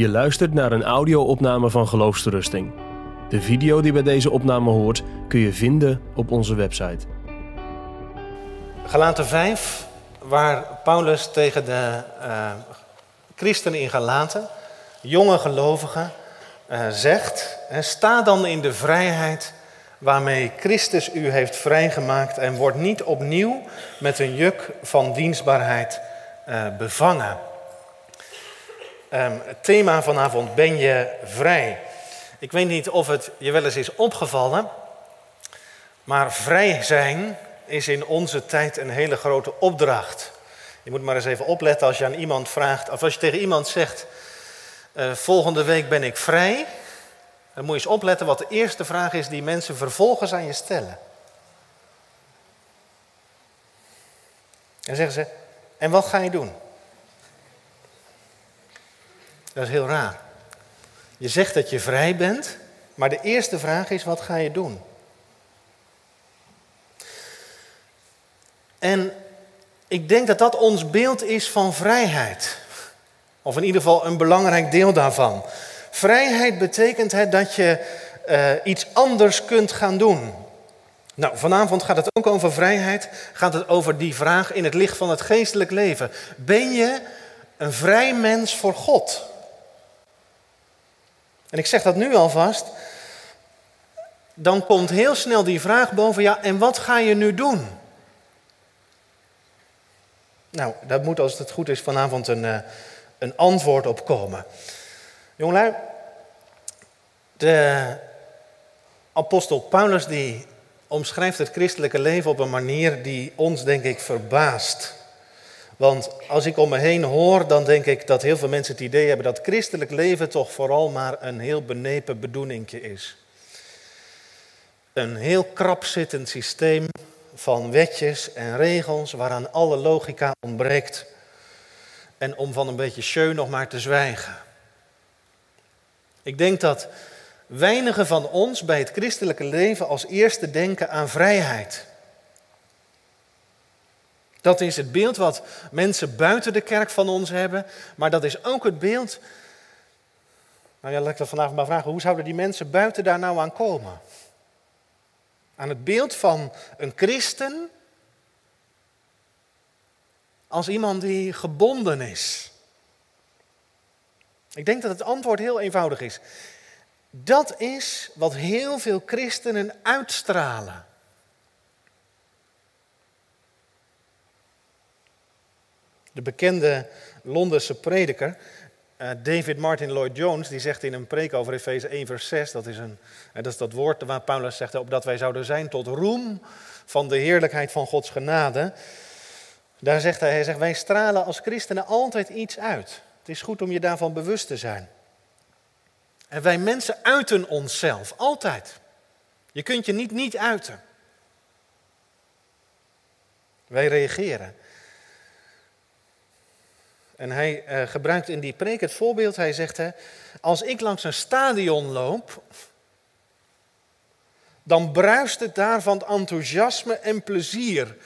Je luistert naar een audio-opname van Geloofsterusting. De video die bij deze opname hoort kun je vinden op onze website. Galaten 5, waar Paulus tegen de uh, christenen in Galaten, jonge gelovigen, uh, zegt: Sta dan in de vrijheid waarmee Christus u heeft vrijgemaakt en word niet opnieuw met een juk van dienstbaarheid uh, bevangen. Um, het thema vanavond, ben je vrij? Ik weet niet of het je wel eens is opgevallen, maar vrij zijn is in onze tijd een hele grote opdracht. Je moet maar eens even opletten als je aan iemand vraagt, of als je tegen iemand zegt, uh, volgende week ben ik vrij, dan moet je eens opletten wat de eerste vraag is die mensen vervolgens aan je stellen. En zeggen ze, en wat ga je doen? Dat is heel raar. Je zegt dat je vrij bent, maar de eerste vraag is: wat ga je doen? En ik denk dat dat ons beeld is van vrijheid. Of in ieder geval een belangrijk deel daarvan. Vrijheid betekent het dat je uh, iets anders kunt gaan doen. Nou, vanavond gaat het ook over vrijheid. Gaat het over die vraag in het licht van het geestelijk leven. Ben je een vrij mens voor God? En ik zeg dat nu alvast. Dan komt heel snel die vraag boven, ja, en wat ga je nu doen? Nou, daar moet als het goed is vanavond een, uh, een antwoord op komen. De apostel Paulus die omschrijft het christelijke leven op een manier die ons denk ik verbaast. Want als ik om me heen hoor, dan denk ik dat heel veel mensen het idee hebben dat christelijk leven toch vooral maar een heel benepen bedoelingje is. Een heel krap zittend systeem van wetjes en regels waaraan alle logica ontbreekt. En om van een beetje schön nog maar te zwijgen. Ik denk dat weinigen van ons bij het christelijke leven als eerste denken aan vrijheid. Dat is het beeld wat mensen buiten de kerk van ons hebben, maar dat is ook het beeld. Nou ja, laat ik dat vandaag maar vragen. Hoe zouden die mensen buiten daar nou aan komen? Aan het beeld van een christen als iemand die gebonden is. Ik denk dat het antwoord heel eenvoudig is. Dat is wat heel veel christenen uitstralen. De bekende Londense prediker uh, David Martin Lloyd Jones, die zegt in een preek over Efeze 1 vers 6, dat is, een, uh, dat is dat woord waar Paulus zegt, opdat wij zouden zijn tot roem van de heerlijkheid van Gods genade. Daar zegt hij, hij zegt, wij stralen als christenen altijd iets uit. Het is goed om je daarvan bewust te zijn. En wij mensen uiten onszelf, altijd. Je kunt je niet niet uiten. Wij reageren. En hij uh, gebruikt in die preek het voorbeeld, hij zegt, hè, als ik langs een stadion loop, dan bruist het daar van enthousiasme en plezier.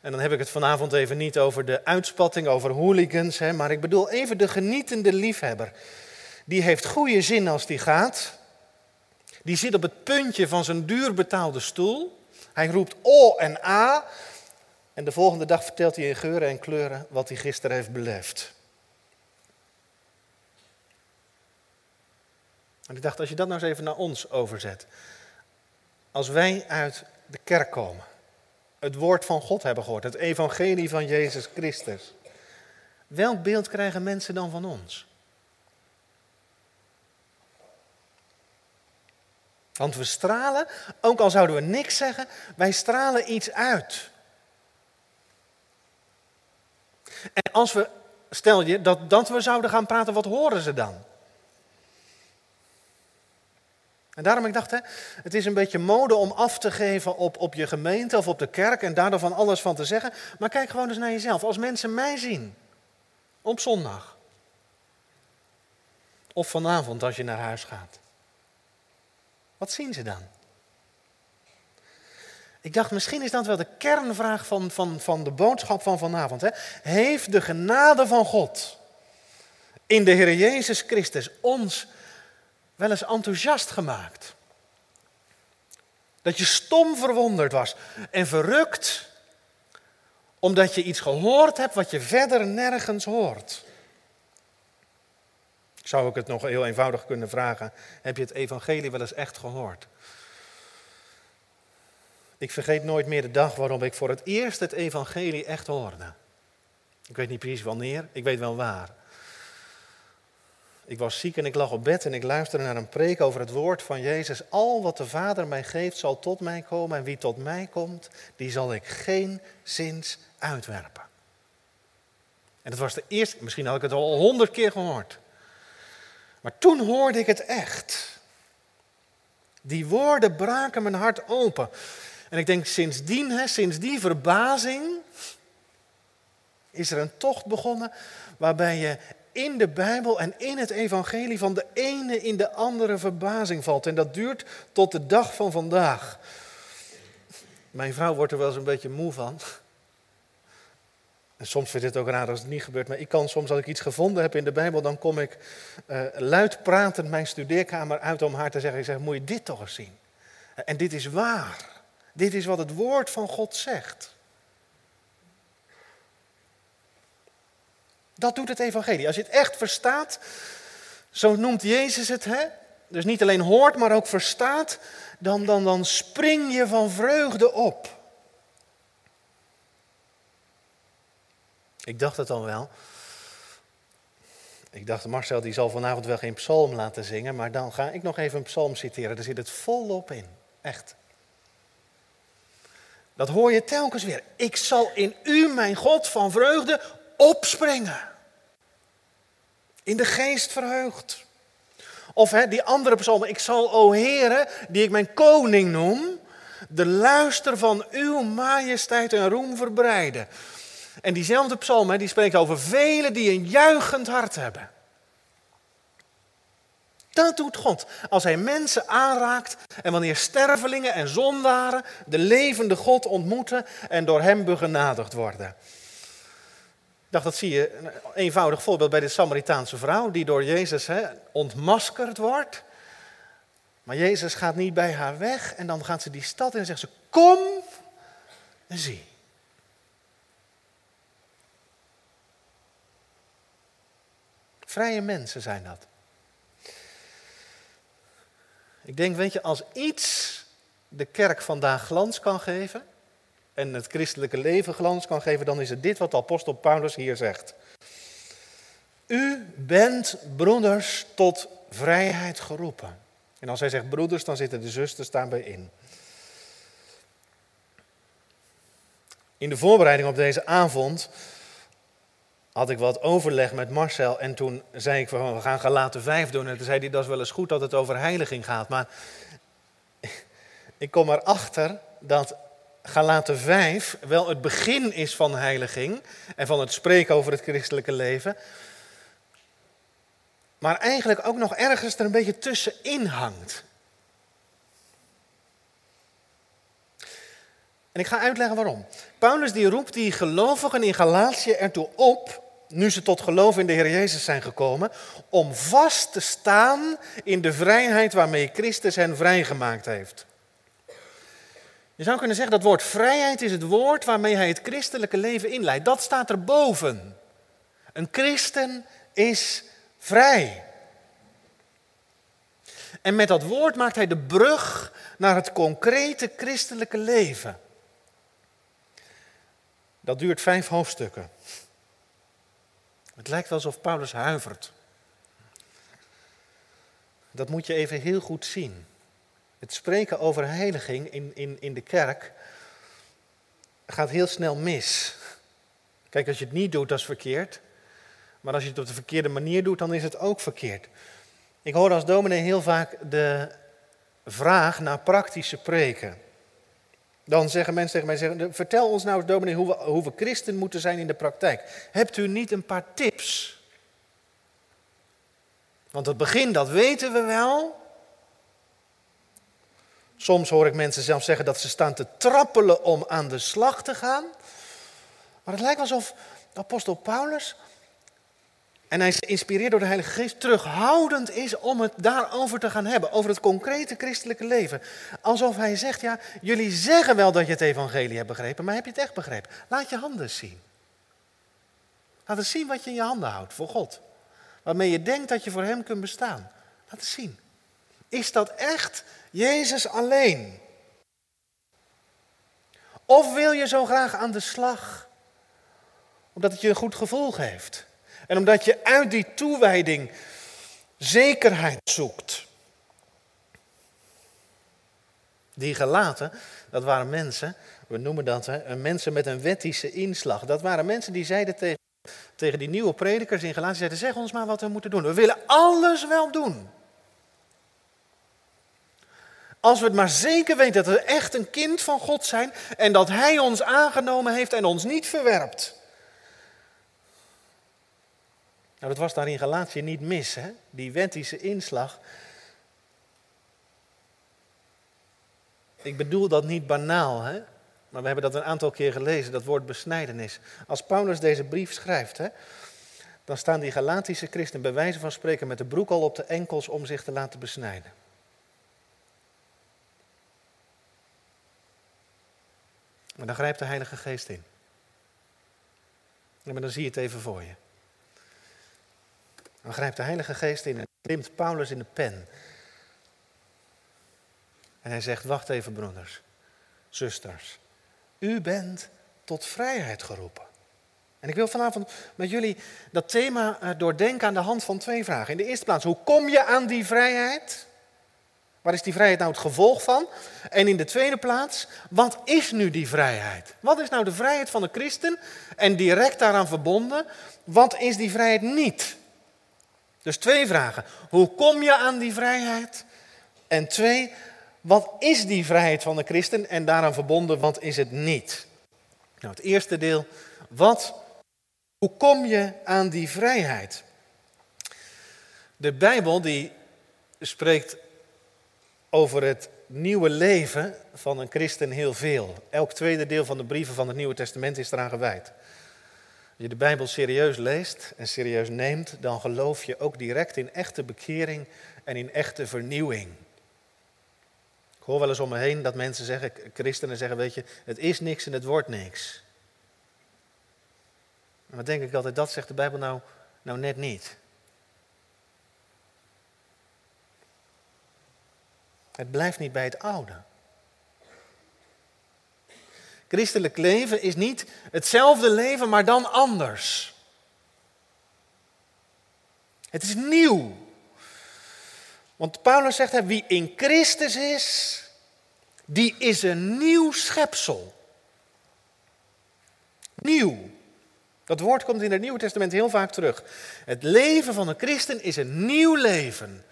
En dan heb ik het vanavond even niet over de uitspatting, over hooligans, hè, maar ik bedoel even de genietende liefhebber. Die heeft goede zin als die gaat. Die zit op het puntje van zijn duur betaalde stoel. Hij roept O en A. En de volgende dag vertelt hij in geuren en kleuren wat hij gisteren heeft beleefd. En ik dacht, als je dat nou eens even naar ons overzet. Als wij uit de kerk komen, het woord van God hebben gehoord, het evangelie van Jezus Christus. Welk beeld krijgen mensen dan van ons? Want we stralen, ook al zouden we niks zeggen, wij stralen iets uit. En als we, stel je, dat, we zouden gaan praten, wat horen ze dan? En daarom ik dacht, hè, het is een beetje mode om af te geven op, op je gemeente of op de kerk en daar dan van alles van te zeggen. Maar kijk gewoon eens naar jezelf. Als mensen mij zien op zondag of vanavond als je naar huis gaat. Wat zien ze dan? Ik dacht, misschien is dat wel de kernvraag van, van, van de boodschap van vanavond. Hè? Heeft de genade van God in de Heer Jezus Christus ons wel eens enthousiast gemaakt. Dat je stom verwonderd was en verrukt omdat je iets gehoord hebt wat je verder nergens hoort. Zou ik het nog heel eenvoudig kunnen vragen: heb je het evangelie wel eens echt gehoord? Ik vergeet nooit meer de dag waarop ik voor het eerst het evangelie echt hoorde. Ik weet niet precies wanneer, ik weet wel waar. Ik was ziek en ik lag op bed en ik luisterde naar een preek over het woord van Jezus. Al wat de Vader mij geeft zal tot mij komen en wie tot mij komt, die zal ik geen zins uitwerpen. En dat was de eerste, misschien had ik het al honderd keer gehoord. Maar toen hoorde ik het echt. Die woorden braken mijn hart open. En ik denk sindsdien, hè, sinds die verbazing, is er een tocht begonnen waarbij je in de Bijbel en in het evangelie van de ene in de andere verbazing valt. En dat duurt tot de dag van vandaag. Mijn vrouw wordt er wel eens een beetje moe van. En soms vindt het ook raar als het niet gebeurt, maar ik kan soms als ik iets gevonden heb in de Bijbel, dan kom ik uh, luid pratend mijn studeerkamer uit om haar te zeggen, ik zeg, moet je dit toch eens zien. En dit is waar. Dit is wat het woord van God zegt. Dat doet het evangelie. Als je het echt verstaat, zo noemt Jezus het, hè? dus niet alleen hoort, maar ook verstaat, dan, dan, dan spring je van vreugde op. Ik dacht het dan wel. Ik dacht, Marcel die zal vanavond wel geen psalm laten zingen, maar dan ga ik nog even een psalm citeren. Daar zit het volop in. Echt. Dat hoor je telkens weer. Ik zal in u, mijn God, van vreugde opspringen. In de geest verheugd. Of hè, die andere psalmen. Ik zal, o Heere, die ik mijn koning noem, de luister van uw majesteit en roem verbreiden. En diezelfde psalm, die spreekt over velen die een juichend hart hebben. Dat doet God. Als hij mensen aanraakt en wanneer stervelingen en zondaren de levende God ontmoeten en door hem begenadigd worden. Ik dacht, dat zie je een eenvoudig voorbeeld bij de Samaritaanse vrouw die door Jezus hè, ontmaskerd wordt. Maar Jezus gaat niet bij haar weg en dan gaat ze die stad in en zegt ze, kom en zie. Vrije mensen zijn dat. Ik denk, weet je, als iets de kerk vandaag glans kan geven en het christelijke leven glans kan geven, dan is het dit wat de apostel Paulus hier zegt. U bent broeders tot vrijheid geroepen. En als hij zegt broeders, dan zitten de zusters daarbij in. In de voorbereiding op deze avond had ik wat overleg met Marcel en toen zei ik van we gaan Galaten 5 doen. En toen zei hij dat is wel eens goed dat het over heiliging gaat. Maar ik kom erachter dat Galaten 5 wel het begin is van heiliging en van het spreken over het christelijke leven. Maar eigenlijk ook nog ergens er een beetje tussenin hangt. En ik ga uitleggen waarom. Paulus die roept die gelovigen in Galatië ertoe op nu ze tot geloof in de Heer Jezus zijn gekomen, om vast te staan in de vrijheid waarmee Christus hen vrijgemaakt heeft. Je zou kunnen zeggen dat woord vrijheid is het woord waarmee hij het christelijke leven inleidt. Dat staat erboven. Een christen is vrij. En met dat woord maakt hij de brug naar het concrete christelijke leven. Dat duurt vijf hoofdstukken. Het lijkt alsof Paulus huivert. Dat moet je even heel goed zien. Het spreken over heiliging in, in, in de kerk gaat heel snel mis. Kijk, als je het niet doet, dat is verkeerd. Maar als je het op de verkeerde manier doet, dan is het ook verkeerd. Ik hoor als dominee heel vaak de vraag naar praktische preken. Dan zeggen mensen tegen mij, zeggen, vertel ons nou dominee hoe we, christen moeten zijn in de praktijk. Hebt u niet een paar tips? Want het begin, dat weten we wel. Soms hoor ik mensen zelfs zeggen dat ze staan te trappelen om aan de slag te gaan. Maar het lijkt alsof apostel Paulus en hij is geïnspireerd door de Heilige Geest, terughoudend is om het daarover te gaan hebben, over het concrete christelijke leven. Alsof hij zegt, ja, jullie zeggen wel dat je het evangelie hebt begrepen, maar heb je het echt begrepen? Laat je handen zien. Laat eens zien wat je in je handen houdt voor God. Waarmee je denkt dat je voor Hem kunt bestaan. Laat eens zien. Is dat echt Jezus alleen? Of wil je zo graag aan de slag, omdat het je een goed gevoel geeft? En omdat je uit die toewijding zekerheid zoekt. Die gelaten, dat waren mensen, we noemen dat mensen met een wettische inslag. Dat waren mensen die zeiden tegen, tegen die nieuwe predikers in Galaten, zeiden, zeg ons maar wat we moeten doen. We willen alles wel doen. Als we het maar zeker weten dat we echt een kind van God zijn en dat Hij ons aangenomen heeft en ons niet verwerpt. Nou, dat was daar in Galatië niet mis, hè? die wettische inslag. Ik bedoel dat niet banaal, hè? maar we hebben dat een aantal keer gelezen, dat woord besnijdenis. Als Paulus deze brief schrijft, hè, dan staan die Galatische christenen bij wijze van spreken met de broek al op de enkels om zich te laten besnijden. Maar dan grijpt de Heilige Geest in. Ja, maar dan zie je het even voor je. Dan grijpt de Heilige Geest in en klimt Paulus in de pen. En hij zegt, wacht even broeders, zusters. U bent tot vrijheid geroepen. En ik wil vanavond met jullie dat thema eh, doordenken aan de hand van twee vragen. In de eerste plaats, hoe kom je aan die vrijheid? Waar is die vrijheid nou het gevolg van? En in de tweede plaats, wat is nu die vrijheid? Wat is nou de vrijheid van de christen? En direct daaraan verbonden, wat is die vrijheid niet? Dus twee vragen. Hoe kom je aan die vrijheid? En twee, wat is die vrijheid van de christen? En daaraan verbonden, wat is het niet? Nou, het eerste deel, wat, hoe kom je aan die vrijheid? De Bijbel die spreekt over het nieuwe leven van een christen heel veel. Elk tweede deel van de brieven van het Nieuwe Testament is eraan gewijd. Je de Bijbel serieus leest en serieus neemt, dan geloof je ook direct in echte bekering en in echte vernieuwing. Ik hoor wel eens om me heen dat mensen zeggen, christenen zeggen, weet je, het is niks en het wordt niks. Maar denk ik altijd, dat zegt de Bijbel nou, nou net niet. Het blijft niet bij het oude. Christelijk leven is niet hetzelfde leven, maar dan anders. Het is nieuw. Want Paulus zegt, wie in Christus is, die is een nieuw schepsel. Nieuw. Dat woord komt in het Nieuwe Testament heel vaak terug. Het leven van een christen is een nieuw leven.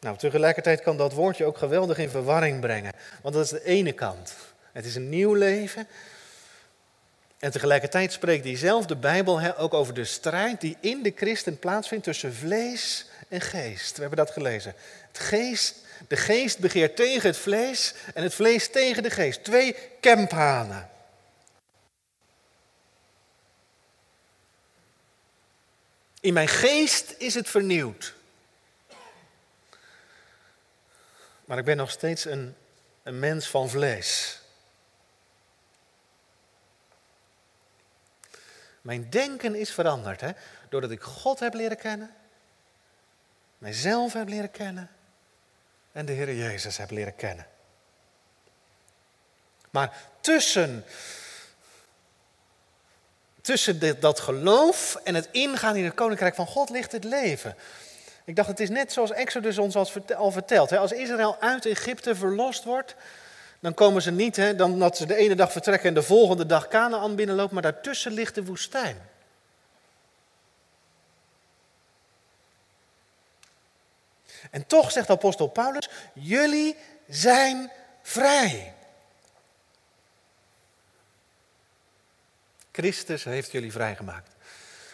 Nou, tegelijkertijd kan dat woordje ook geweldig in verwarring brengen. Want dat is de ene kant. Het is een nieuw leven. En tegelijkertijd spreekt diezelfde Bijbel ook over de strijd die in de christen plaatsvindt tussen vlees en geest. We hebben dat gelezen. Het geest, de geest begeert tegen het vlees en het vlees tegen de geest. Twee kemphanen. In mijn geest is het vernieuwd. Maar ik ben nog steeds een, een mens van vlees. Mijn denken is veranderd, hè? doordat ik God heb leren kennen, mijzelf heb leren kennen en de Heer Jezus heb leren kennen. Maar tussen, tussen dit, dat geloof en het ingaan in het koninkrijk van God ligt het leven. Ik dacht, het is net zoals Exodus ons al vertelt. Als Israël uit Egypte verlost wordt, dan komen ze niet, hè, dan dat ze de ene dag vertrekken en de volgende dag Canaan binnenlopen, maar daartussen ligt de woestijn. En toch zegt apostel Paulus, jullie zijn vrij. Christus heeft jullie vrijgemaakt.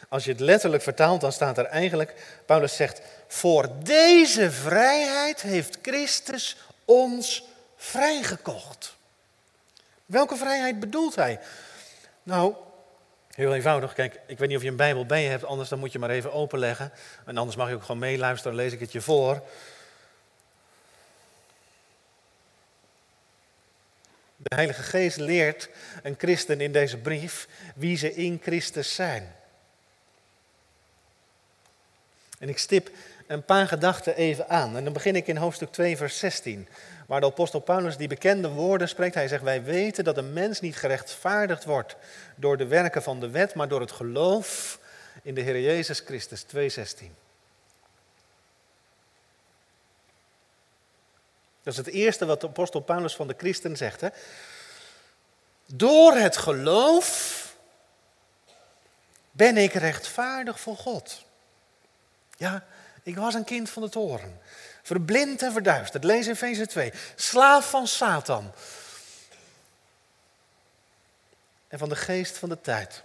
Als je het letterlijk vertaalt, dan staat er eigenlijk, Paulus zegt, voor deze vrijheid heeft Christus ons vrijgekocht. Welke vrijheid bedoelt hij? Nou, Heel eenvoudig. Kijk, ik weet niet of je een Bijbel bij je hebt, anders dan moet je maar even openleggen. En anders mag je ook gewoon meeluisteren, lees ik het je voor. De Heilige Geest leert een christen in deze brief wie ze in Christus zijn. En ik stip een paar gedachten even aan. En dan begin ik in hoofdstuk 2, vers 16. Waar de apostel Paulus die bekende woorden spreekt. Hij zegt, wij weten dat een mens niet gerechtvaardigd wordt door de werken van de wet, maar door het geloof in de Heer Jezus Christus. 2,16. Dat is het eerste wat de apostel Paulus van de christen zegt. Hè? Door het geloof ben ik rechtvaardig voor God. Ja, ik was een kind van de toren. Verblind en verduisterd. Lees in Efeze 2. Slaaf van Satan. En van de geest van de tijd.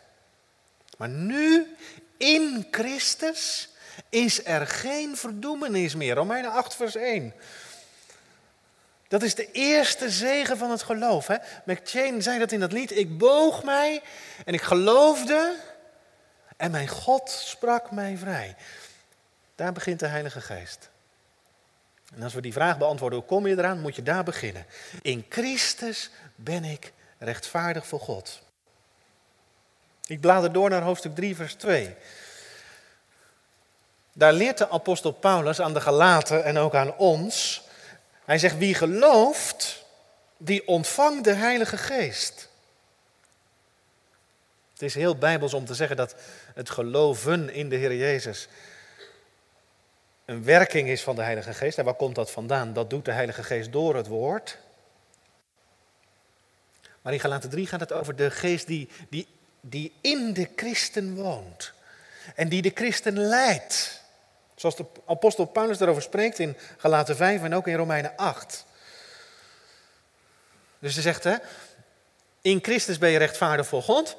Maar nu, in Christus, is er geen verdoemenis meer. Romeinen 8, vers 1. Dat is de eerste zegen van het geloof. Hè? McChain zei dat in dat lied. Ik boog mij en ik geloofde en mijn God sprak mij vrij. Daar begint de Heilige Geest. En als we die vraag beantwoorden, hoe kom je eraan, moet je daar beginnen. In Christus ben ik rechtvaardig voor God. Ik blader door naar hoofdstuk 3, vers 2. Daar leert de apostel Paulus aan de Galaten en ook aan ons. Hij zegt, wie gelooft, die ontvangt de Heilige Geest. Het is heel bijbels om te zeggen dat het geloven in de Heer Jezus een werking is van de Heilige Geest. En waar komt dat vandaan? Dat doet de Heilige Geest door het woord. Maar in Galaten 3 gaat het over de geest die, die, die in de christen woont. En die de christen leidt. Zoals de apostel Paulus daarover spreekt in Galaten 5 en ook in Romeinen 8. Dus hij zegt, hè, in Christus ben je rechtvaardig voor God.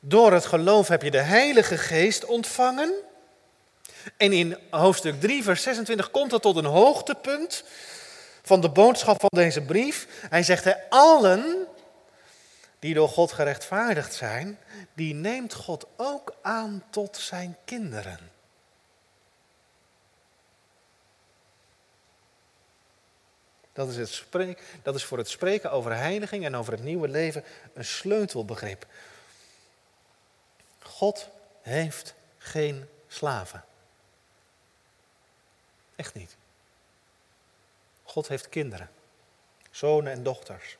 Door het geloof heb je de Heilige Geest ontvangen. En in hoofdstuk 3, vers 26 komt het tot een hoogtepunt van de boodschap van deze brief. Hij zegt, hè, allen die door God gerechtvaardigd zijn, die neemt God ook aan tot zijn kinderen. Dat is, het spreek, dat is voor het spreken over heiliging en over het nieuwe leven een sleutelbegrip. God heeft geen slaven. Echt niet. God heeft kinderen, zonen en dochters.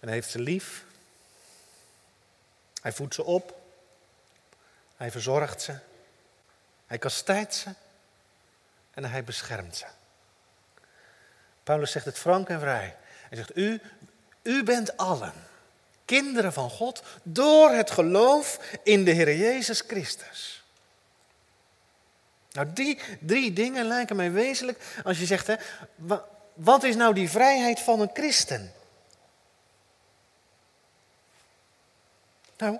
En hij heeft ze lief. Hij voedt ze op. Hij verzorgt ze. Hij kastijdt ze. En hij beschermt ze. Paulus zegt het frank en vrij. Hij zegt, u, u bent allen kinderen van God door het geloof in de Heer Jezus Christus. Nou, die drie dingen lijken mij wezenlijk als je zegt, hè, wat is nou die vrijheid van een christen? Nou,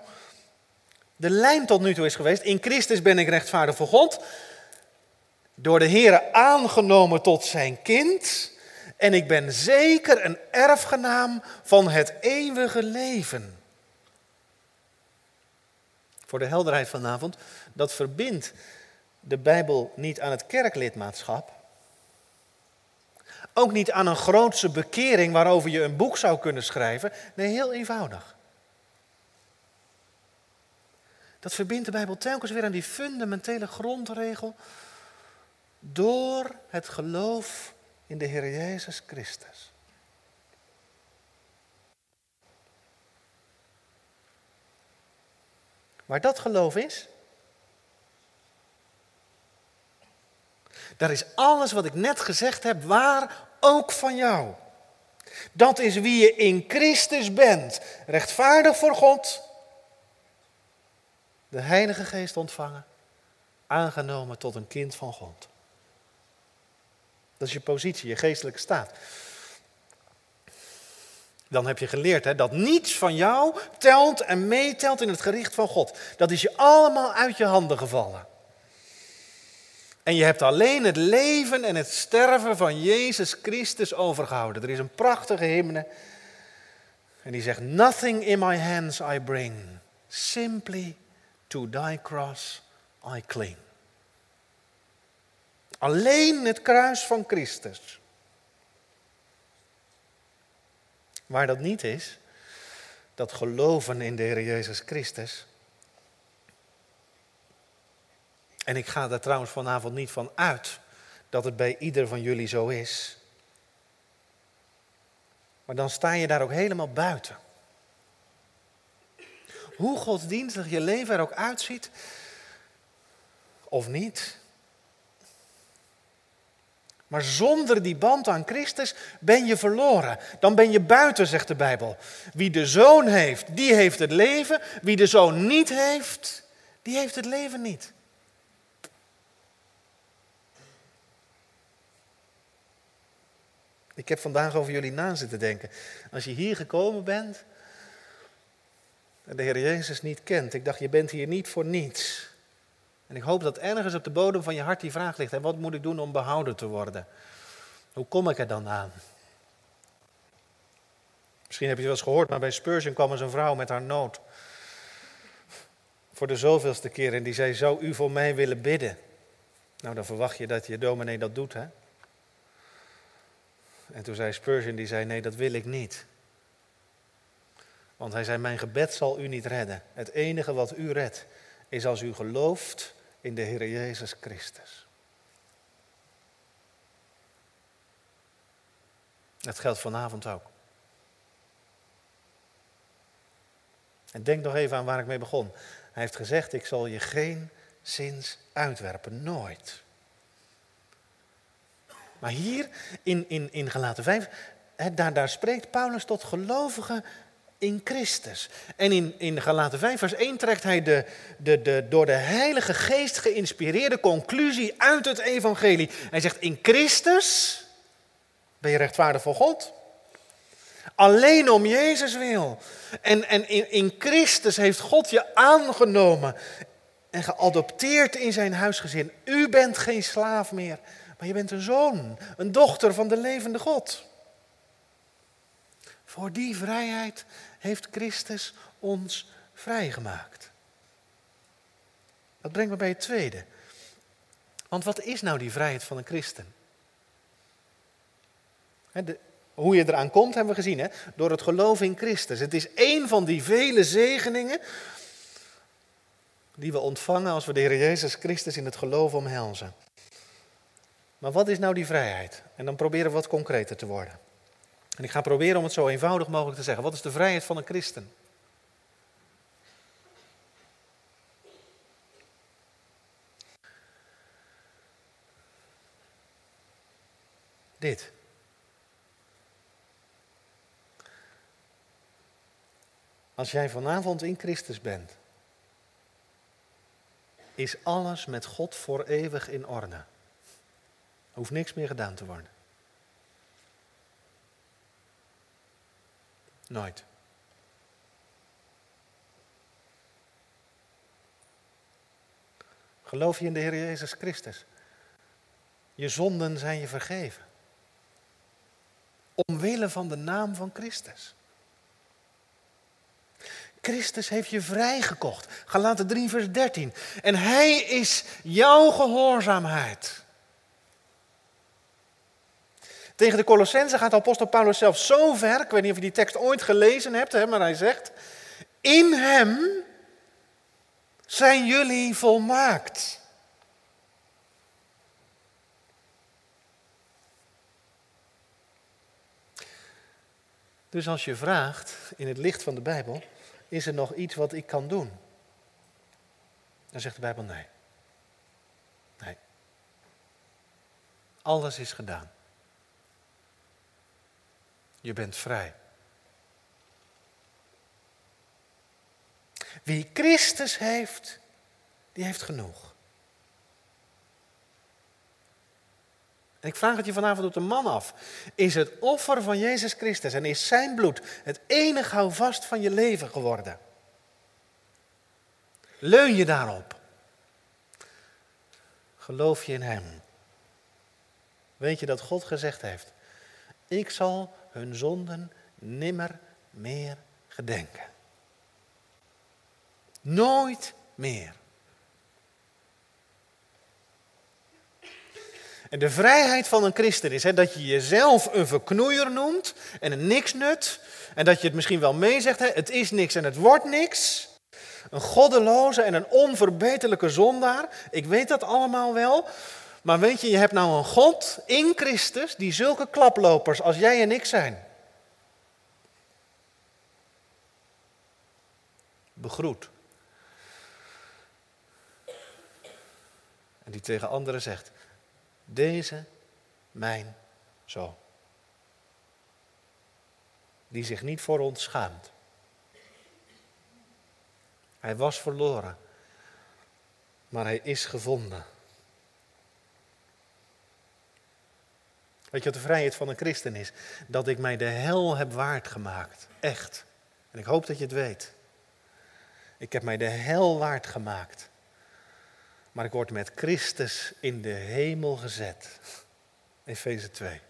de lijn tot nu toe is geweest, in Christus ben ik rechtvaardig voor God, door de Heer aangenomen tot zijn kind, en ik ben zeker een erfgenaam van het eeuwige leven. Voor de helderheid vanavond, dat verbindt de Bijbel niet aan het kerklidmaatschap. Ook niet aan een grootse bekering waarover je een boek zou kunnen schrijven. Nee, heel eenvoudig. Dat verbindt de Bijbel telkens weer aan die fundamentele grondregel. Door het geloof in de Heer Jezus Christus. Waar dat geloof is, Daar is alles wat ik net gezegd heb waar, ook van jou. Dat is wie je in Christus bent. Rechtvaardig voor God. De Heilige Geest ontvangen. Aangenomen tot een kind van God. Dat is je positie, je geestelijke staat. Dan heb je geleerd hè, dat niets van jou telt en meetelt in het gericht van God. Dat is je allemaal uit je handen gevallen. En je hebt alleen het leven en het sterven van Jezus Christus overgehouden. Er is een prachtige hymne. En die zegt, nothing in my hands I bring, simply to thy cross I cling. Alleen het kruis van Christus. Waar dat niet is, dat geloven in de Heer Jezus Christus. En ik ga er trouwens vanavond niet van uit dat het bij ieder van jullie zo is. Maar dan sta je daar ook helemaal buiten. Hoe godsdienstig je leven er ook uitziet, of niet. Maar zonder die band aan Christus ben je verloren. Dan ben je buiten, zegt de Bijbel. Wie de zoon heeft, die heeft het leven. Wie de zoon niet heeft, die heeft het leven niet. Ik heb vandaag over jullie na zitten denken. Als je hier gekomen bent en de Heer Jezus niet kent, ik dacht, je bent hier niet voor niets. En ik hoop dat ergens op de bodem van je hart die vraag ligt: en wat moet ik doen om behouden te worden? Hoe kom ik er dan aan? Misschien heb je het wel eens gehoord, maar bij Spurgeon kwam eens een vrouw met haar nood. Voor de zoveelste keer en die zei: Zou u voor mij willen bidden? Nou, dan verwacht je dat je dominee dat doet, hè? En toen zei Spurgeon, die zei, nee, dat wil ik niet. Want hij zei, mijn gebed zal u niet redden. Het enige wat u redt, is als u gelooft in de Heer Jezus Christus. Dat geldt vanavond ook. En denk nog even aan waar ik mee begon. Hij heeft gezegd, ik zal je geen zins uitwerpen, nooit. Maar hier in, in, in Galaten 5, daar, daar spreekt Paulus tot gelovigen in Christus. En in, in Galaten 5, vers 1 trekt hij de, de, de door de Heilige Geest geïnspireerde conclusie uit het Evangelie. Hij zegt: In Christus ben je rechtvaardig voor God. Alleen om Jezus wil. En, en in, in Christus heeft God je aangenomen en geadopteerd in zijn huisgezin. U bent geen slaaf meer, maar je bent een zoon, een dochter van de levende God. Voor die vrijheid heeft Christus ons vrijgemaakt. Dat brengt me bij het tweede. Want wat is nou die vrijheid van een christen? De, hoe je eraan komt hebben we gezien, hè? door het geloof in Christus. Het is één van die vele zegeningen die we ontvangen als we de Heer Jezus Christus in het geloof omhelzen. Maar wat is nou die vrijheid? En dan proberen we wat concreter te worden. En ik ga proberen om het zo eenvoudig mogelijk te zeggen. Wat is de vrijheid van een christen? Dit. Als jij vanavond in Christus bent, is alles met God voor eeuwig in orde. Er hoeft niks meer gedaan te worden. Nooit. Geloof je in de Heer Jezus Christus? Je zonden zijn je vergeven. Omwille van de naam van Christus. Christus heeft je vrijgekocht. Galaten 3 vers 13. En hij is jouw gehoorzaamheid. Tegen de Colossense gaat apostel Paulus zelf zo ver, ik weet niet of je die tekst ooit gelezen hebt, maar hij zegt, in hem zijn jullie volmaakt. Dus als je vraagt in het licht van de Bijbel, is er nog iets wat ik kan doen? Dan zegt de Bijbel nee. Nee. Alles is gedaan. Je bent vrij. Wie Christus heeft, die heeft genoeg. En ik vraag het je vanavond op de man af. Is het offer van Jezus Christus en is zijn bloed het enige houvast van je leven geworden? Leun je daarop? Geloof je in Hem? Weet je dat God gezegd heeft: Ik zal hun zonden nimmer meer gedenken. Nooit meer. En de vrijheid van een christen is hè, dat je jezelf een verknoeier noemt en een niksnut. En dat je het misschien wel meezegt, hè, het is niks en het wordt niks. Een goddeloze en een onverbeterlijke zondaar. Ik weet dat allemaal wel. Maar weet je, je hebt nou een God in Christus die zulke klaplopers als jij en ik zijn. Begroet. En die tegen anderen zegt, deze mijn zoon. Die zich niet voor ons schaamt. Hij was verloren, maar hij is gevonden. Weet je wat de vrijheid van een christen is? Dat ik mij de hel heb waard gemaakt. Echt. En ik hoop dat je het weet. Ik heb mij de hel waard gemaakt. Maar ik word met Christus in de hemel gezet. Efeze 2.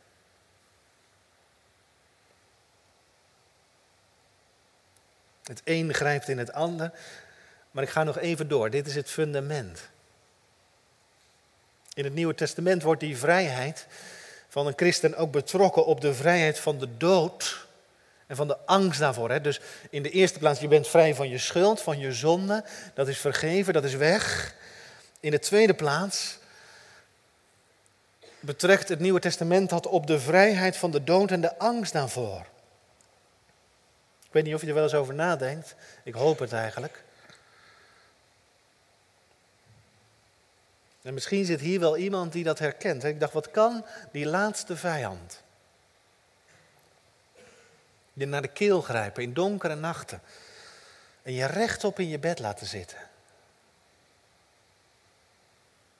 Het een grijpt in het ander. Maar ik ga nog even door. Dit is het fundament. In het Nieuwe Testament wordt die vrijheid van een christen ook betrokken op de vrijheid van de dood en van de angst daarvoor. Hè? Dus in de eerste plaats, je bent vrij van je schuld, van je zonde. Dat is vergeven, dat is weg. In de tweede plaats betrekt het Nieuwe Testament dat op de vrijheid van de dood en de angst daarvoor. Ik weet niet of je er wel eens over nadenkt. Ik hoop het eigenlijk. En misschien zit hier wel iemand die dat herkent. Ik dacht, wat kan die laatste vijand? Je naar de keel grijpen in donkere nachten. En je rechtop in je bed laten zitten.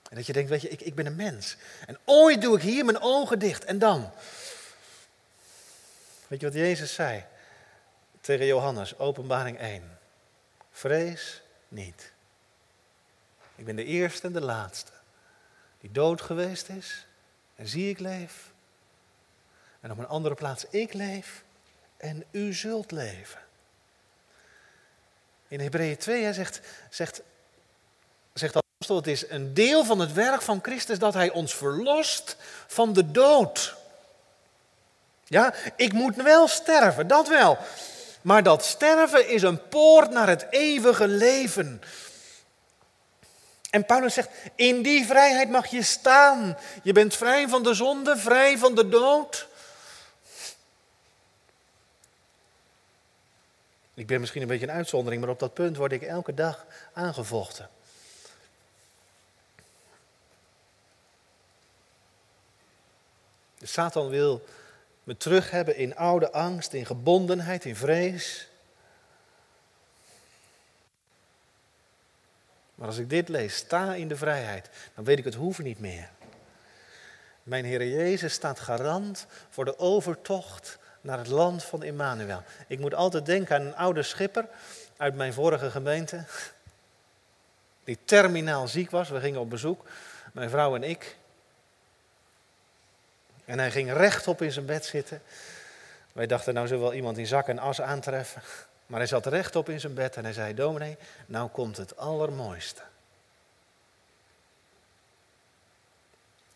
En dat je denkt, weet je, ik, ik ben een mens. En ooit doe ik hier mijn ogen dicht. En dan? Weet je wat Jezus zei? Tegen Johannes, openbaring 1. Vrees niet. Ik ben de eerste en de laatste die dood geweest is. En zie ik leef. En op een andere plaats ik leef en u zult leven. In Hebreeën 2 zegt, zegt, zegt de apostel, het is een deel van het werk van Christus dat hij ons verlost van de dood. Ja, ik moet wel sterven, dat wel. Maar dat sterven is een poort naar het eeuwige leven. En Paulus zegt, in die vrijheid mag je staan. Je bent vrij van de zonde, vrij van de dood. Ik ben misschien een beetje een uitzondering, maar op dat punt word ik elke dag aangevochten. Satan wil me terug hebben in oude angst, in gebondenheid, in vrees. Maar als ik dit lees, sta in de vrijheid, dan weet ik het hoeven niet meer. Mijn Heer Jezus staat garant voor de overtocht naar het land van Emmanuel. Ik moet altijd denken aan een oude schipper uit mijn vorige gemeente, die terminaal ziek was. We gingen op bezoek, mijn vrouw en ik. En hij ging rechtop in zijn bed zitten. Wij dachten, nou zullen we wel iemand in zak en as aantreffen. Maar hij zat rechtop in zijn bed en hij zei, dominee, nou komt het allermooiste.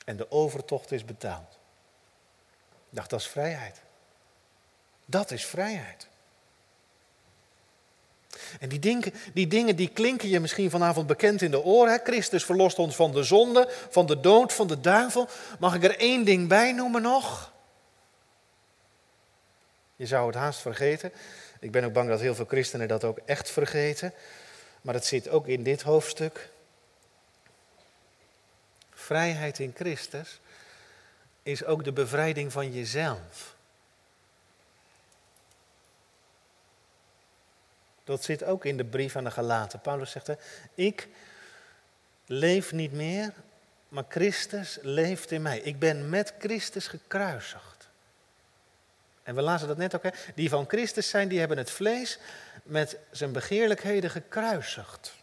En de overtocht is betaald. Ik dacht, dat is vrijheid. Dat is vrijheid. En die dingen, die dingen die klinken je misschien vanavond bekend in de oren. Christus verlost ons van de zonde, van de dood, van de duivel. Mag ik er één ding bij noemen nog? Je zou het haast vergeten. Ik ben ook bang dat heel veel christenen dat ook echt vergeten. Maar het zit ook in dit hoofdstuk. Vrijheid in Christus is ook de bevrijding van jezelf. Dat zit ook in de brief aan de Galaten. Paulus zegt, ik leef niet meer, maar Christus leeft in mij. Ik ben met Christus gekruisigd. En we lazen dat net ook, hè? die van Christus zijn, die hebben het vlees met zijn begeerlijkheden gekruisigd.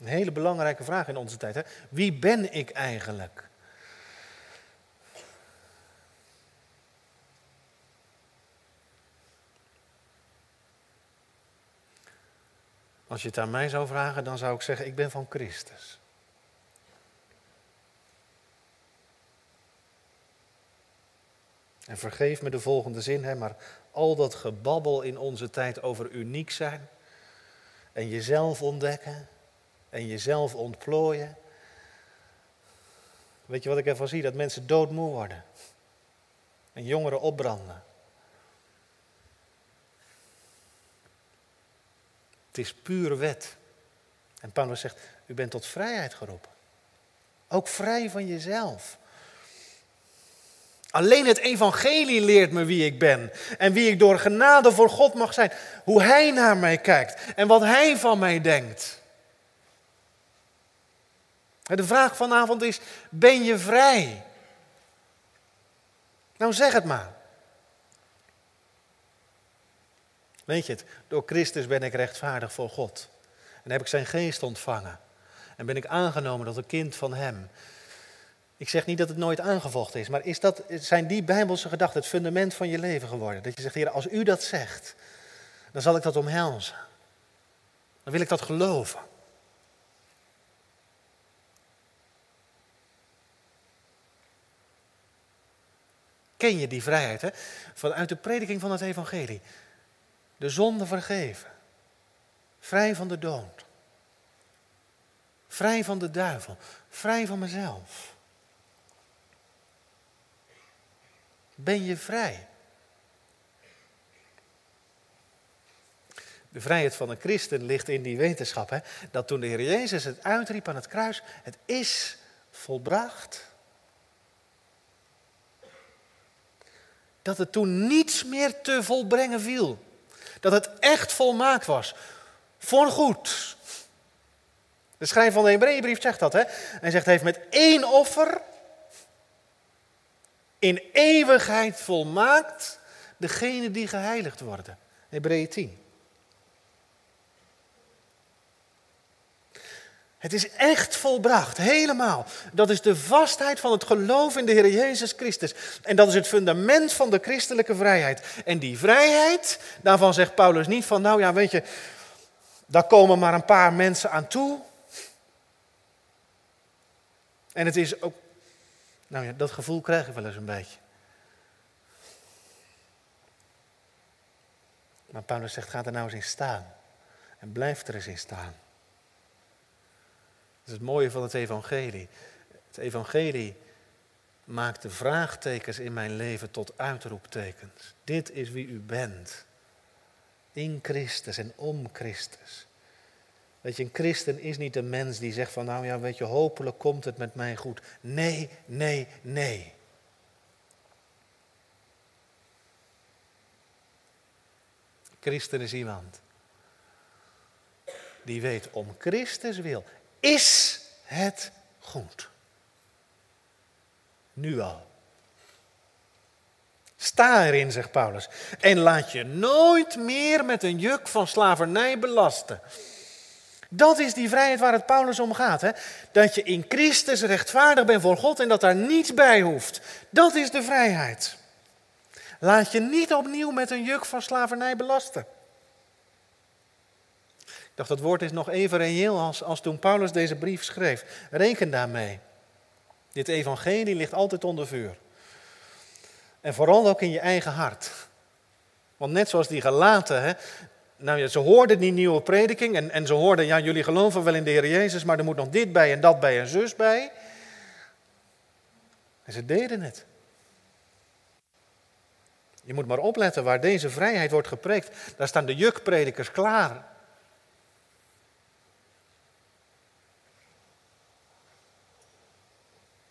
Een hele belangrijke vraag in onze tijd. Hè? Wie ben ik eigenlijk? Als je het aan mij zou vragen, dan zou ik zeggen: Ik ben van Christus. En vergeef me de volgende zin, hè, maar al dat gebabbel in onze tijd over uniek zijn en jezelf ontdekken en jezelf ontplooien. Weet je wat ik ervan zie? Dat mensen doodmoe worden en jongeren opbranden. Het is pure wet. En Paulus zegt, u bent tot vrijheid geroepen. Ook vrij van jezelf. Alleen het evangelie leert me wie ik ben en wie ik door genade voor God mag zijn. Hoe Hij naar mij kijkt en wat Hij van mij denkt. De vraag vanavond is, ben je vrij? Nou zeg het maar. Weet je het, door Christus ben ik rechtvaardig voor God. En heb ik zijn geest ontvangen. En ben ik aangenomen tot een kind van Hem. Ik zeg niet dat het nooit aangevochten is, maar is dat, zijn die bijbelse gedachten het fundament van je leven geworden? Dat je zegt, Heer, als u dat zegt, dan zal ik dat omhelzen. Dan wil ik dat geloven. Ken je die vrijheid hè? vanuit de prediking van het evangelie? De zonde vergeven. Vrij van de dood. Vrij van de duivel. Vrij van mezelf. Ben je vrij? De vrijheid van een christen ligt in die wetenschap. Hè? Dat toen de Heer Jezus het uitriep aan het kruis, het is volbracht. Dat het toen niets meer te volbrengen viel. Dat het echt volmaakt was. Voor goed. De schrijver van de Hebreeënbrief zegt dat. Hè? Hij zegt, hij heeft met één offer in eeuwigheid volmaakt degene die geheiligd worden. Hebreeën 10. Het is echt volbracht, helemaal. Dat is de vastheid van het geloof in de Heer Jezus Christus. En dat is het fundament van de christelijke vrijheid. En die vrijheid, daarvan zegt Paulus niet van, nou ja, weet je, daar komen maar een paar mensen aan toe. En het is ook, nou ja, dat gevoel krijg ik wel eens een beetje. Maar Paulus zegt, ga er nou eens in staan. En blijf er eens in staan. Is het mooie van het evangelie. Het evangelie maakt de vraagtekens in mijn leven tot uitroeptekens. Dit is wie u bent. In Christus en om Christus. Weet je, een christen is niet een mens die zegt van nou ja, weet je, hopelijk komt het met mij goed. Nee, nee, nee. Christen is iemand die weet om Christus wil is het goed. Nu al. Sta erin, zegt Paulus. En laat je nooit meer met een juk van slavernij belasten. Dat is die vrijheid waar het Paulus om gaat. Hè? Dat je in Christus rechtvaardig bent voor God en dat daar niets bij hoeft. Dat is de vrijheid. Laat je niet opnieuw met een juk van slavernij belasten dacht, dat woord is nog even reëel als, als toen Paulus deze brief schreef. Reken daarmee. Dit evangelie ligt altijd onder vuur. En vooral ook in je eigen hart. Want net zoals die gelaten, hè, nou ja, ze hoorden die nieuwe prediking en, en ze hoorden, ja, jullie geloven wel in de Heer Jezus, maar er moet nog dit bij en dat bij en zus bij. En ze deden het. Je moet maar opletten waar deze vrijheid wordt gepreekt. Daar staan de jukpredikers klaar.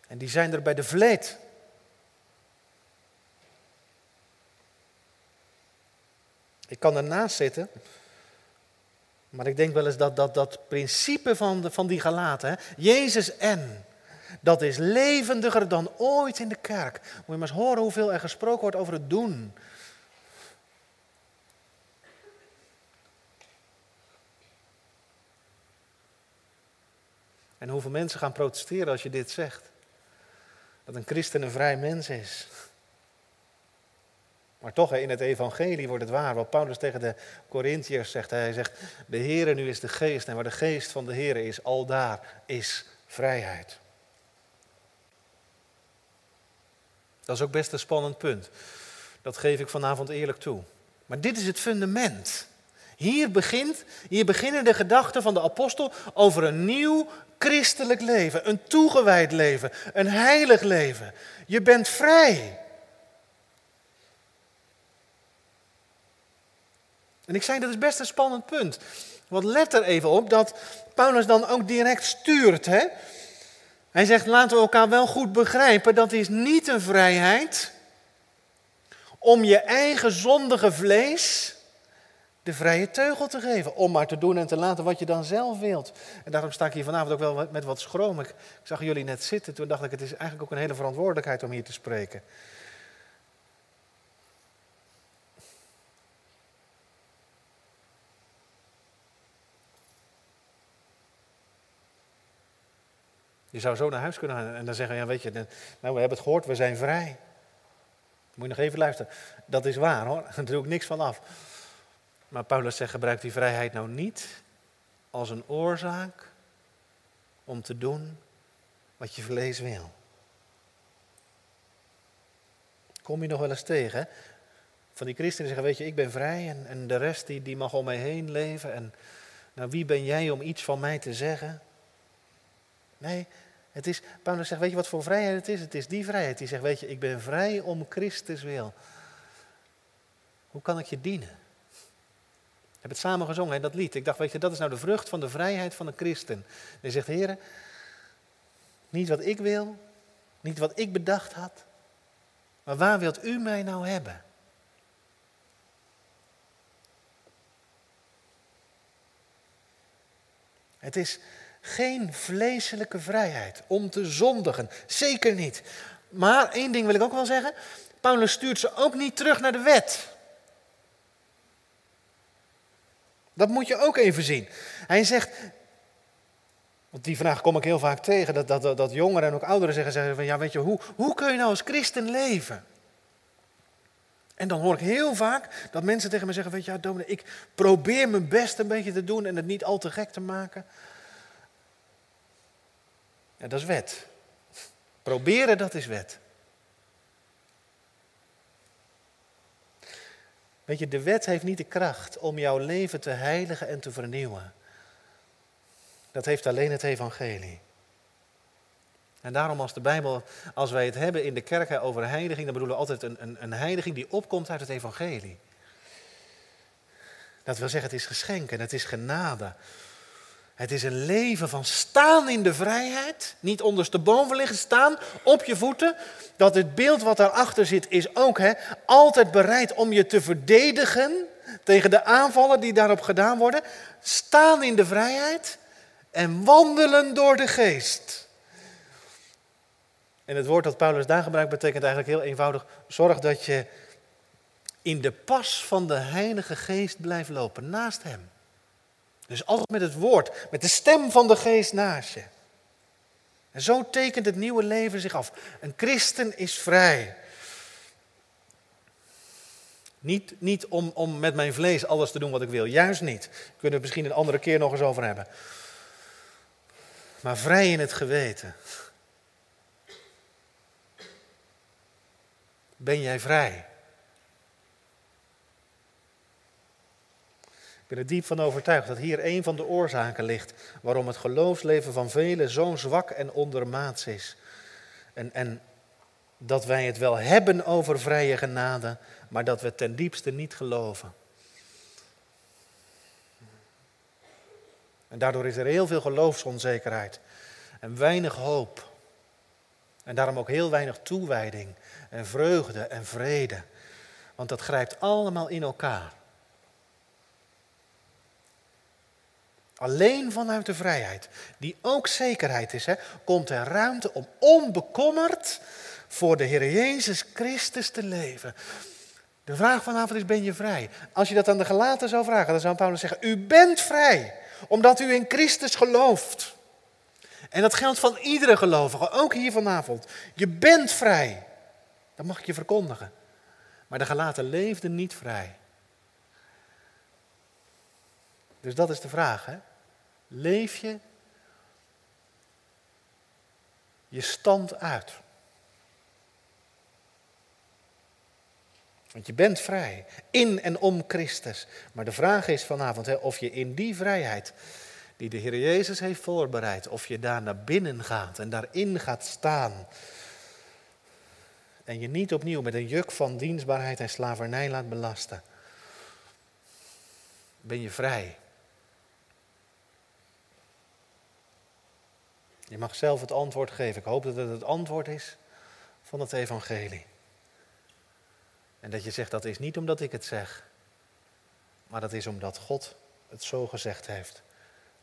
En die zijn er bij de vleet. Ik kan ernaast zitten. Maar ik denk wel eens dat dat, dat principe van, van die galaten, hè, Jezus en, dat is levendiger dan ooit in de kerk. Moet je maar eens horen hoeveel er gesproken wordt over het doen. En hoeveel mensen gaan protesteren als je dit zegt? Dat een christen een vrij mens is. Maar toch, in het evangelie wordt het waar. Wat Paulus tegen de Corinthiërs zegt. Hij zegt, de Heere nu is de geest. En waar de geest van de Heere is, al daar is vrijheid. Dat is ook best een spannend punt. Dat geef ik vanavond eerlijk toe. Maar dit is het fundament. Hier, begint, beginnen de gedachten van de apostel over een nieuw christelijk leven. Een toegewijd leven. Een heilig leven. Je bent vrij. En ik zei, dat is best een spannend punt. Want let er even op dat Paulus dan ook direct stuurt. Hè? Hij zegt, laten we elkaar wel goed begrijpen, dat is niet een vrijheid om je eigen zondige vlees de vrije teugel te geven. Om maar te doen en te laten wat je dan zelf wilt. En daarom sta ik hier vanavond ook wel met wat schroom. Ik, zag jullie net zitten, toen dacht ik, het is eigenlijk ook een hele verantwoordelijkheid om hier te spreken. Je zou zo naar huis kunnen gaan en dan zeggen, ja weet je, nou we hebben het gehoord, we zijn vrij. Moet je nog even luisteren. Dat is waar hoor, daar doe ik niks van af. Maar Paulus zegt, gebruik die vrijheid nou niet als een oorzaak om te doen wat je vlees wil. Kom je nog wel eens tegen, Van die christenen zeggen, weet je, ik ben vrij en, en de rest die, die mag om mij heen leven. En nou, wie ben jij om iets van mij te zeggen? Nee, het is, Paulus zegt, weet je wat voor vrijheid het is? Het is die vrijheid die zegt, weet je, ik ben vrij om Christus wil. Hoe kan ik je dienen? Hebben het samen gezongen, dat lied. Ik dacht, weet je, dat is nou de vrucht van de vrijheid van een christen. Hij zegt, heren, niet wat ik wil, niet wat ik bedacht had, maar waar wilt u mij nou hebben? Het is, geen vleeselijke vrijheid om te zondigen. Zeker niet. Maar één ding wil ik ook wel zeggen. Paulus stuurt ze ook niet terug naar de wet. Dat moet je ook even zien. Hij zegt, want die vraag kom ik heel vaak tegen, dat, dat, dat jongeren en ook ouderen zeggen, zeggen van ja weet je, hoe, hoe kun je nou als christen leven? En dan hoor ik heel vaak dat mensen tegen me zeggen, weet je, ja, dominee, ik probeer mijn best een beetje te doen en het niet al te gek te maken. Ja, dat is wet. Proberen, dat is wet. Weet je, de wet heeft niet de kracht om jouw leven te heiligen en te vernieuwen. Dat heeft alleen het evangelie. En daarom als de Bijbel, als wij het hebben in de kerk over heiliging, dan bedoelen we altijd een, een, een heiliging die opkomt uit het evangelie. Dat wil zeggen, het is geschenken, het is genade. Het is een leven van staan in de vrijheid, niet ondersteboven liggen, staan op je voeten. Dat het beeld wat daarachter zit is ook hè, altijd bereid om je te verdedigen tegen de aanvallen die daarop gedaan worden. Staan in de vrijheid en wandelen door de geest. En het woord dat Paulus daar gebruikt betekent eigenlijk heel eenvoudig: zorg dat je in de pas van de Heilige Geest blijft lopen, naast Hem. Dus altijd met het woord, met de stem van de geest naast je. En zo tekent het nieuwe leven zich af. Een christen is vrij. Niet, niet om, om met mijn vlees alles te doen wat ik wil, juist niet. Daar kunnen we het misschien een andere keer nog eens over hebben. Maar vrij in het geweten. Ben jij vrij? Ik ben er diep van overtuigd dat hier een van de oorzaken ligt waarom het geloofsleven van velen zo zwak en ondermaats is. En, en dat wij het wel hebben over vrije genade, maar dat we ten diepste niet geloven. En daardoor is er heel veel geloofsonzekerheid en weinig hoop. En daarom ook heel weinig toewijding en vreugde en vrede. Want dat grijpt allemaal in elkaar. Alleen vanuit de vrijheid, die ook zekerheid is, hè, komt er ruimte om onbekommerd voor de Heer Jezus Christus te leven. De vraag vanavond is, ben je vrij? Als je dat aan de gelaten zou vragen, dan zou Paulus zeggen, u bent vrij, omdat u in Christus gelooft. En dat geldt van iedere gelovige, ook hier vanavond. Je bent vrij. Dat mag ik je verkondigen. Maar de gelaten leefden niet vrij. Dus dat is de vraag. Hè? Leef je je stand uit? Want je bent vrij, in en om Christus. Maar de vraag is vanavond hè, of je in die vrijheid die de Heer Jezus heeft voorbereid, of je daar naar binnen gaat en daarin gaat staan. En je niet opnieuw met een juk van dienstbaarheid en slavernij laat belasten. Ben je vrij? Je mag zelf het antwoord geven. Ik hoop dat het het antwoord is van het evangelie. En dat je zegt, dat is niet omdat ik het zeg, maar dat is omdat God het zo gezegd heeft.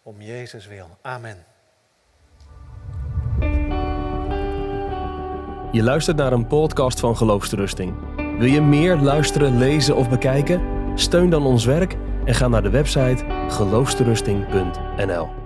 Om Jezus wil. Amen. Je luistert naar een podcast van Geloofsterusting. Wil je meer luisteren, lezen of bekijken? Steun dan ons werk en ga naar de website geloofsterusting.nl.